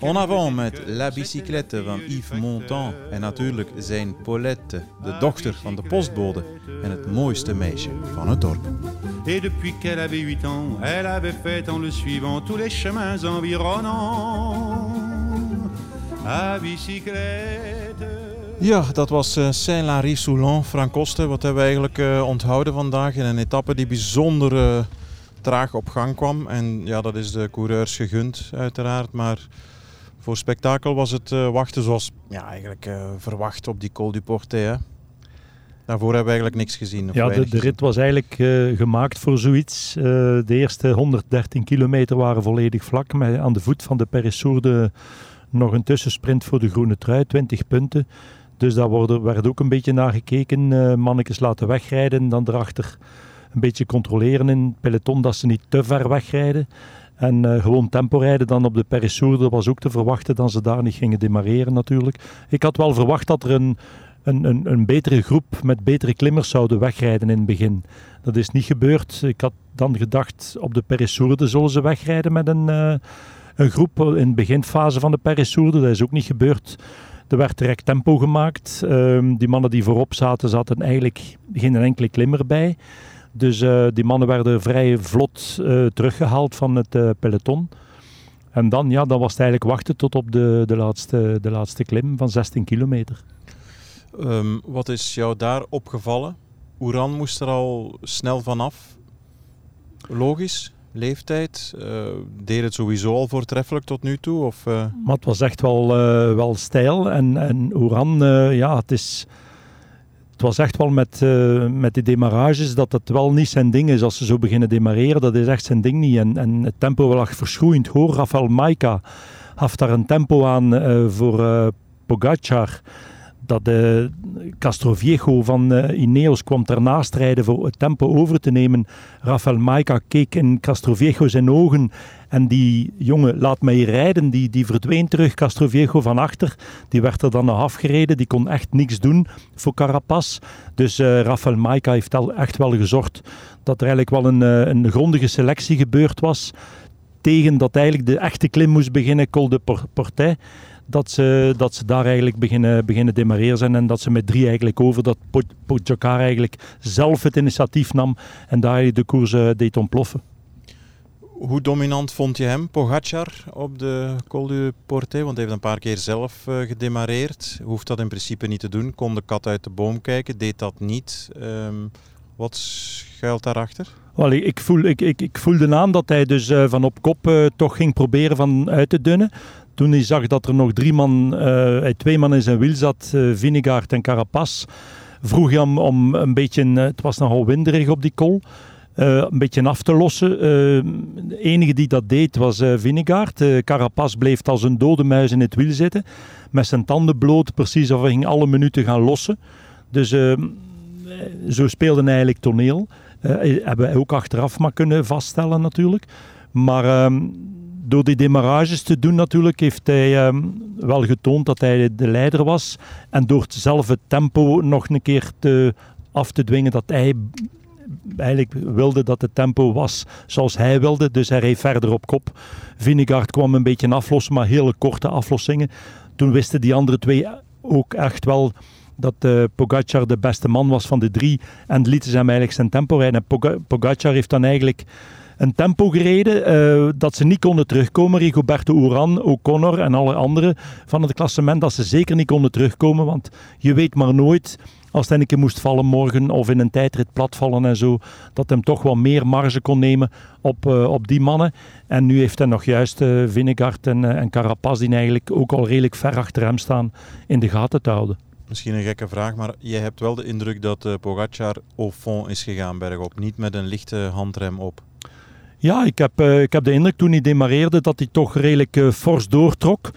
En avant met La Bicyclette le van Yves. Montand en natuurlijk zijn Paulette, de dochter van de postbode en het mooiste meisje van het dorp. Et depuis qu'elle avait 8 ans, elle avait fait en le suivant tous les chemins environnants. À bicyclette. Ja, dat was uh, Saint-Lary-Soulan, Frank Koste. Wat hebben we eigenlijk eh, onthouden vandaag in een etappe die bijzonder eh, traag op gang kwam. En ja, dat is de coureurs gegund uiteraard, maar voor spektakel was het eh, wachten zoals ja, eigenlijk eh, verwacht op die Col du Portet. hè. Daarvoor hebben we eigenlijk niks gezien. of Ja, de, rit was eigenlijk eh, gemaakt voor zoiets. De eerste 113 kilometer waren volledig vlak. Met aan de voet van de Peressourde nog een tussensprint voor de groene trui, 20 punten. Dus daar worden, werd ook een beetje naar gekeken. Eh mannetjes laten wegrijden, dan erachter een beetje controleren in het peloton dat ze niet te ver wegrijden. En eh, gewoon tempo rijden dan op de Peressourde was ook te verwachten dat ze daar niet gingen demareren natuurlijk. Ik had wel verwacht dat er een, een, een, een betere groep met betere klimmers zouden wegrijden in het begin. Dat is niet gebeurd. Ik had dan gedacht op de Peressourde zullen ze wegrijden met een, eh, een groep in de beginfase van de Peressourde. Dat is ook niet gebeurd. Er werd direct tempo gemaakt. Ehm, die mannen die voorop zaten, zaten eigenlijk geen enkele klimmer bij. Dus eh, die mannen werden vrij vlot eh, teruggehaald van het eh, peloton. En dan, ja, dan was het eigenlijk wachten tot op de, de, laatste, de laatste klim van 16 kilometer. Ehm, wat is jou daar opgevallen? Oeran moest er al snel vanaf. Logisch, leeftijd. deed het sowieso al voortreffelijk tot nu toe? Of, Maar het was echt wel, wel stijl. En, en Oeran, ja, het is... Het was echt wel met, eh, met die demarages dat het wel niet zijn ding is als ze zo beginnen demareren. Dat is echt zijn ding niet. En, en het tempo lag verschroeiend hoog. Rafael Maika gaf daar een tempo aan eh, voor eh Pogacar. Dat de Castroviejo van eh, Ineos kwam ernaast rijden voor het tempo over te nemen. Rafael Maika keek in Castroviejo zijn ogen en die jongen, laat mij rijden, die, die verdween terug. Castroviejo van achter, die werd er dan nog afgereden. Die kon echt niks doen voor Carapaz. Dus eh Rafael Maika heeft al echt wel gezorgd dat er eigenlijk wel een, eh, een grondige selectie gebeurd was. Tegen dat eigenlijk de echte klim moest beginnen, Col de Por- Portet. Dat ze, dat ze daar eigenlijk beginnen, beginnen demareren zijn en dat ze met drie eigenlijk over, dat Po- Pogacar eigenlijk zelf het initiatief nam en daar de koers eh, deed ontploffen. Hoe dominant vond je hem, Pogacar, op de Col du Portet? Want hij heeft een paar keer zelf eh, gedemareerd. Hoeft dat in principe niet te doen. Kon de kat uit de boom kijken, deed dat niet. Ehm, wat schuilt daarachter? Wel, ik, ik, voel, ik, ik, ik voelde aan dat hij dus eh, van op kop toch ging proberen van uit te dunnen. Toen hij zag dat er nog drie man, eh, hij twee man in zijn wiel zat, eh Vinegaard en Carapaz, vroeg hij hem om een beetje, eh, het was nogal winderig op die kol, eh, een beetje af te lossen. Eh, de enige die dat deed was eh Vinegaard. Eh, Carapaz bleef als een dode muis in het wiel zitten, met zijn tanden bloot, precies of hij ging alle minuten gaan lossen. Dus eh, zo speelde hij eigenlijk toneel. Eh, hebben wij ook achteraf maar kunnen vaststellen natuurlijk. Maar ehm, door die demarages te doen natuurlijk heeft hij ehm, wel getoond dat hij de leider was. En door het zelf het tempo nog een keer te, af te dwingen dat hij eigenlijk wilde dat het tempo was zoals hij wilde. Dus hij reed verder op kop. Vinegaard kwam een beetje aflossen, maar hele korte aflossingen. Toen wisten die andere twee ook echt wel dat eh, Pogacar de beste man was van de drie. En lieten ze hem eigenlijk zijn tempo rijden. En Poga- Pogacar heeft dan eigenlijk een tempo gereden uh, dat ze niet konden terugkomen. Rigoberto Uran, O'Connor en alle anderen van het klassement, dat ze zeker niet konden terugkomen. Want je weet maar nooit als het een moest vallen morgen of in een tijdrit platvallen en zo, dat hem toch wel meer marge kon nemen op, uh, op die mannen. En nu heeft hij nog juist uh, en, en Carapaz, die eigenlijk ook al redelijk ver achter hem staan, in de gaten te houden. Misschien een gekke vraag, maar je hebt wel de indruk dat uh, Pogacar au fond is gegaan bergop, niet met een lichte handrem op. Ja, ik heb, uh, ik heb de indruk toen hij demareerde dat hij toch redelijk uh, fors doortrok.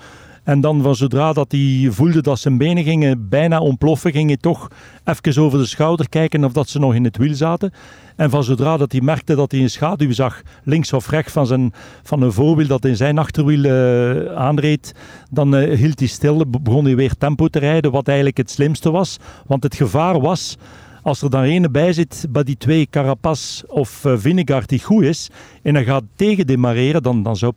En dan van zodra dat hij voelde dat zijn benen gingen bijna ontploffen, ging hij toch even over de schouder kijken of dat ze nog in het wiel zaten. En van zodra dat hij merkte dat hij een schaduw zag, links of rechts van, zijn, van een voorwiel dat in zijn achterwiel uh, aanreed, dan hield hij stil, begon hij weer tempo te rijden, wat eigenlijk het slimste was. Want het gevaar was als er dan ene bij zit bij die twee, Carapaz of uh, die goed is, en hij gaat tegen demareren, dan, dan zou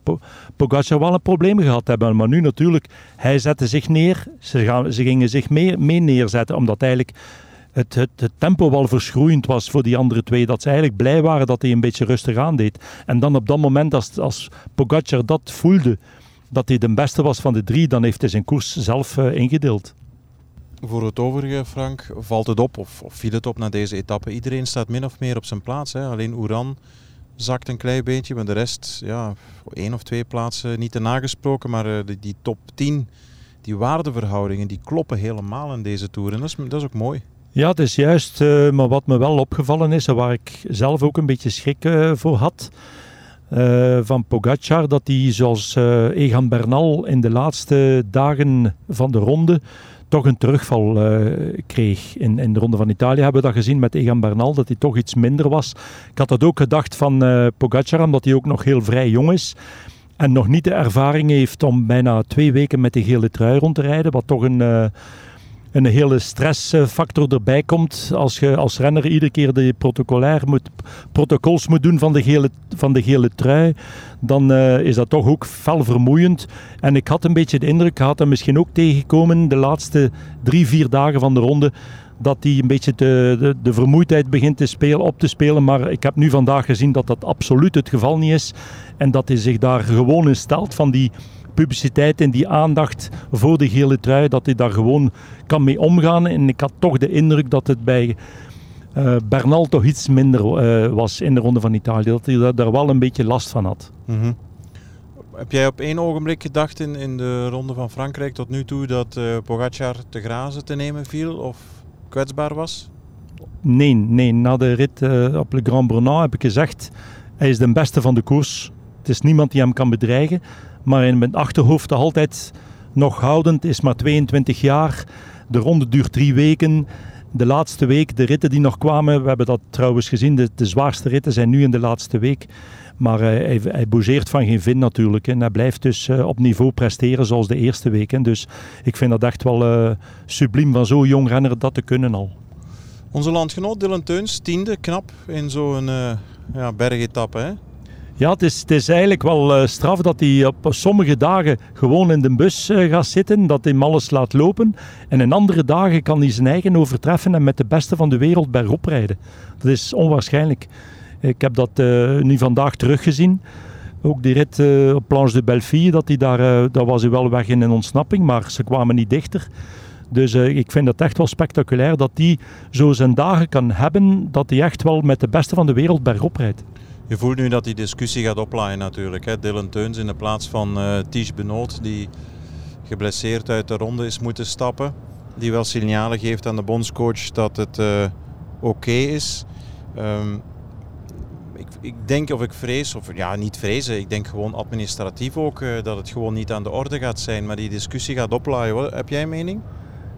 Pogacar wel een probleem gehad hebben. Maar nu natuurlijk, hij zette zich neer, ze, gaan, ze gingen zich mee, mee neerzetten, omdat eigenlijk het, het, het, tempo wel verschroeiend was voor die andere twee. Dat ze eigenlijk blij waren dat hij een beetje rustig aandeed. En dan op dat moment, als, als Pogacar dat voelde, dat hij de beste was van de drie, dan heeft hij zijn koers zelf uh, ingedeeld. Voor het overige, Frank, valt het op of, of viel het op na deze etappe? Iedereen staat min of meer op zijn plaats. Hè? Alleen Oeran zakt een klein beetje, maar de rest, ja, één of twee plaatsen niet te nagesproken. Maar uh, die, die, top 10, die waardeverhoudingen, die kloppen helemaal in deze Tour. En dat is, dat is ook mooi. Ja, het is juist. Uh, maar wat me wel opgevallen is, en waar ik zelf ook een beetje schrik uh, voor had, van Pogacar, dat hij zoals Egan Bernal in de laatste dagen van de ronde toch een terugval kreeg. In, in de Ronde van Italië hebben we dat gezien met Egan Bernal, dat hij toch iets minder was. Ik had dat ook gedacht van Pogacar, omdat hij ook nog heel vrij jong is. En nog niet de ervaring heeft om bijna twee weken met de gele trui rond te rijden, wat toch een een hele stressfactor erbij komt. Als je als renner iedere keer de protocolair moet, protocols moet doen van de gele, van de gele trui, dan uh, is dat toch ook fel vermoeiend. En ik had een beetje de indruk, had hem misschien ook tegengekomen de laatste drie, vier dagen van de ronde, dat hij een beetje de, de, de, vermoeidheid begint te spelen, op te spelen. Maar ik heb nu vandaag gezien dat dat absoluut het geval niet is. En dat hij zich daar gewoon in stelt van die publiciteit en die aandacht voor de gele trui, dat hij daar gewoon kan mee omgaan. En ik had toch de indruk dat het bij uh, Bernal toch iets minder uh, was in de Ronde van Italië. Dat hij daar wel een beetje last van had. Mm -hmm. Heb jij op één ogenblik gedacht in, in de Ronde van Frankrijk tot nu toe dat uh, Pogacar te grazen te nemen viel of kwetsbaar was? Nee, nee. na de rit op Le Grand Brennan heb ik gezegd, hij is de beste van de koers. Het is niemand die hem kan bedreigen. Maar in mijn achterhoofd altijd nog houdend is maar 22 jaar. De ronde duurt drie weken. De laatste week, de ritten die nog kwamen, we hebben dat trouwens gezien, de, zwaarste ritten zijn nu in de laatste week. Maar uh, hij, hij van geen vin natuurlijk. En hij blijft dus uh, op niveau presteren zoals de eerste week. Hè. Dus ik vind dat echt wel uh, subliem van zo'n jong renner dat te kunnen al. Onze landgenoot Dylan Teuns, tiende, knap in zo'n ja, bergetappe. Hè? Ja, het is, het is eigenlijk wel uh, straf dat hij op sommige dagen gewoon in de bus uh, gaat zitten, dat hij alles laat lopen. En in andere dagen kan hij zijn eigen overtreffen en met de beste van de wereld bergop rijden. Dat is onwaarschijnlijk. Ik heb dat uh, nu vandaag teruggezien. Ook die rit op Planche de Belleville, dat hij daar, daar was hij wel weg in een ontsnapping, maar ze kwamen niet dichter. Dus ik vind het echt wel spectaculair dat hij zo zijn dagen kan hebben, dat hij echt wel met de beste van de wereld bergop rijdt. Je voelt nu dat die discussie gaat oplaaien natuurlijk. Hè? Dylan Teuns in de plaats van uh, Ties Benoot, die geblesseerd uit de ronde is moeten stappen. Die wel signalen geeft aan de bondscoach dat het uh, oké is. Um, ik, ik, denk of ik vrees, of ja niet vrezen, ik denk gewoon administratief ook uh, dat het gewoon niet aan de orde gaat zijn. Maar die discussie gaat oplaaien. Heb jij een mening?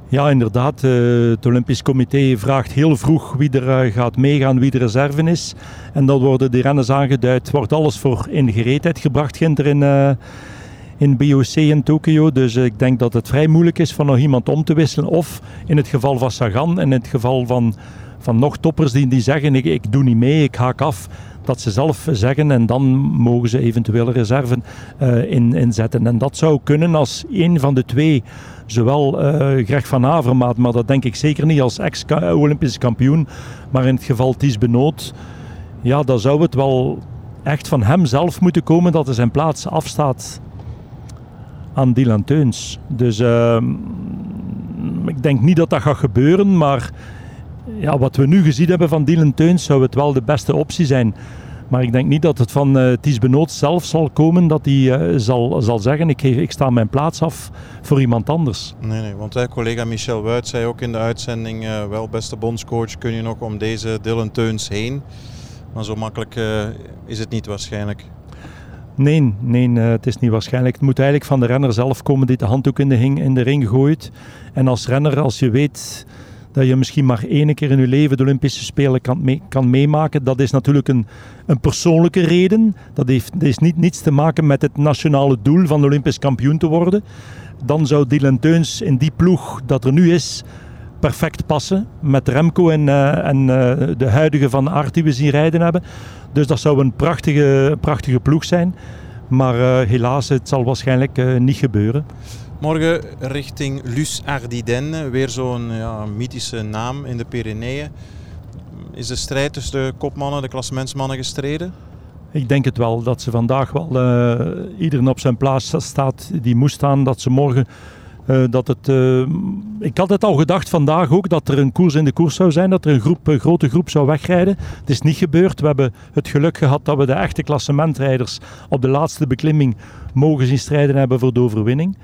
Ja, inderdaad. Het Olympisch Comité vraagt heel vroeg wie er gaat meegaan, wie de reserve is. En dan worden die renners aangeduid. Wordt alles voor in gereedheid gebracht ginter in, uh, in BOC in Tokio. Dus ik denk dat het vrij moeilijk is van nog iemand om te wisselen. Of in het geval van Sagan en in het geval van, van nog toppers die, die zeggen ik, ik doe niet mee, ik haak af dat ze zelf zeggen en dan mogen ze eventuele reserven uh, in, inzetten. En dat zou kunnen als een van de twee, zowel uh, Greg van Avermaat, maar dat denk ik zeker niet als ex-Olympisch kampioen, maar in het geval Ties Benoot, ja, dan zou het wel echt van hem zelf moeten komen dat hij zijn plaats afstaat aan Dylan Teuns. Dus ehm, ik denk niet dat dat gaat gebeuren, maar ja, wat we nu gezien hebben van Dylan Teuns zou het wel de beste optie zijn. Maar ik denk niet dat het van uh, Ties Benoot zelf zal komen dat hij uh, zal, zal zeggen ik, geef, ik sta mijn plaats af voor iemand anders. Nee, nee want uh, collega Michel Wuit zei ook in de uitzending wel beste bondscoach kun je nog om deze Dylan Teuns heen. Maar zo makkelijk is het niet waarschijnlijk. Nee, nee het is niet waarschijnlijk. Het moet eigenlijk van de renner zelf komen die de handdoek in de, ring, in de ring gooit. En als renner, als je weet dat je misschien maar één keer in je leven de Olympische Spelen kan, kan meemaken. Dat is natuurlijk een, een persoonlijke reden. Dat heeft, dat heeft niet, niets te maken met het nationale doel van Olympisch kampioen te worden. Dan zou Dylan Teuns in die ploeg dat er nu is perfect passen. Met Remco en, uh, en uh, de huidige Van Aert die we zien rijden hebben. Dus dat zou een prachtige, prachtige ploeg zijn. Maar uh, helaas, het zal waarschijnlijk niet gebeuren. Morgen richting Lus Ardiden, weer zo'n ja, mythische naam in de Pyreneeën. Is de strijd tussen de kopmannen, de klassementsmannen gestreden? Ik denk het wel, dat ze vandaag wel uh, iedereen op zijn plaats staat die moest staan. Dat ze morgen uh, dat het, uh, ik had het al gedacht vandaag ook dat er een koers in de koers zou zijn, dat er een, groep, een grote groep zou wegrijden. Het is niet gebeurd. We hebben het geluk gehad dat we de echte klassementrijders op de laatste beklimming mogen zien strijden hebben voor de overwinning.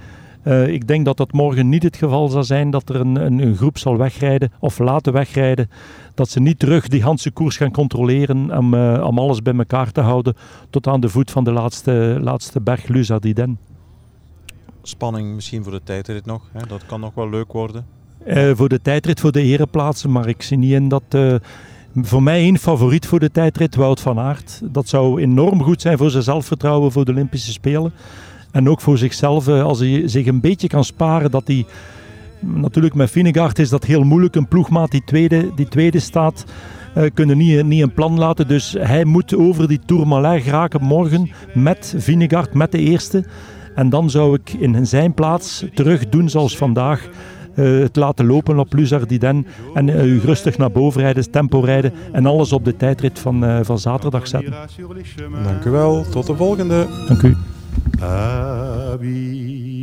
Uh, ik denk dat dat morgen niet het geval zal zijn dat er een, een, een, groep zal wegrijden of laten wegrijden. Dat ze niet terug die Hanse koers gaan controleren om, uh, om alles bij elkaar te houden tot aan de voet van de laatste, laatste berg Luzardiden. Spanning misschien voor de tijdrit nog. Hè? Dat kan nog wel leuk worden. Uh, voor de tijdrit, voor de ereplaatsen. Maar ik zie niet in dat voor mij één favoriet voor de tijdrit, Wout van Aert. Dat zou enorm goed zijn voor zijn zelfvertrouwen voor de Olympische Spelen. En ook voor zichzelf, eh, als hij zich een beetje kan sparen, dat hij... Natuurlijk met Vinegaard is dat heel moeilijk. Een ploegmaat die tweede, die tweede staat, uh, kunnen niet, niet een plan laten. Dus hij moet over die Tourmalet geraken morgen met Vinegaard, met de eerste. En dan zou ik in zijn plaats terug doen zoals vandaag. Uh, het laten lopen op Luzardiden en uh, u rustig naar boven rijden, tempo rijden en alles op de tijdrit van, uh, van zaterdag zetten. Dank u wel, tot de volgende. Dank u. à bicyclette.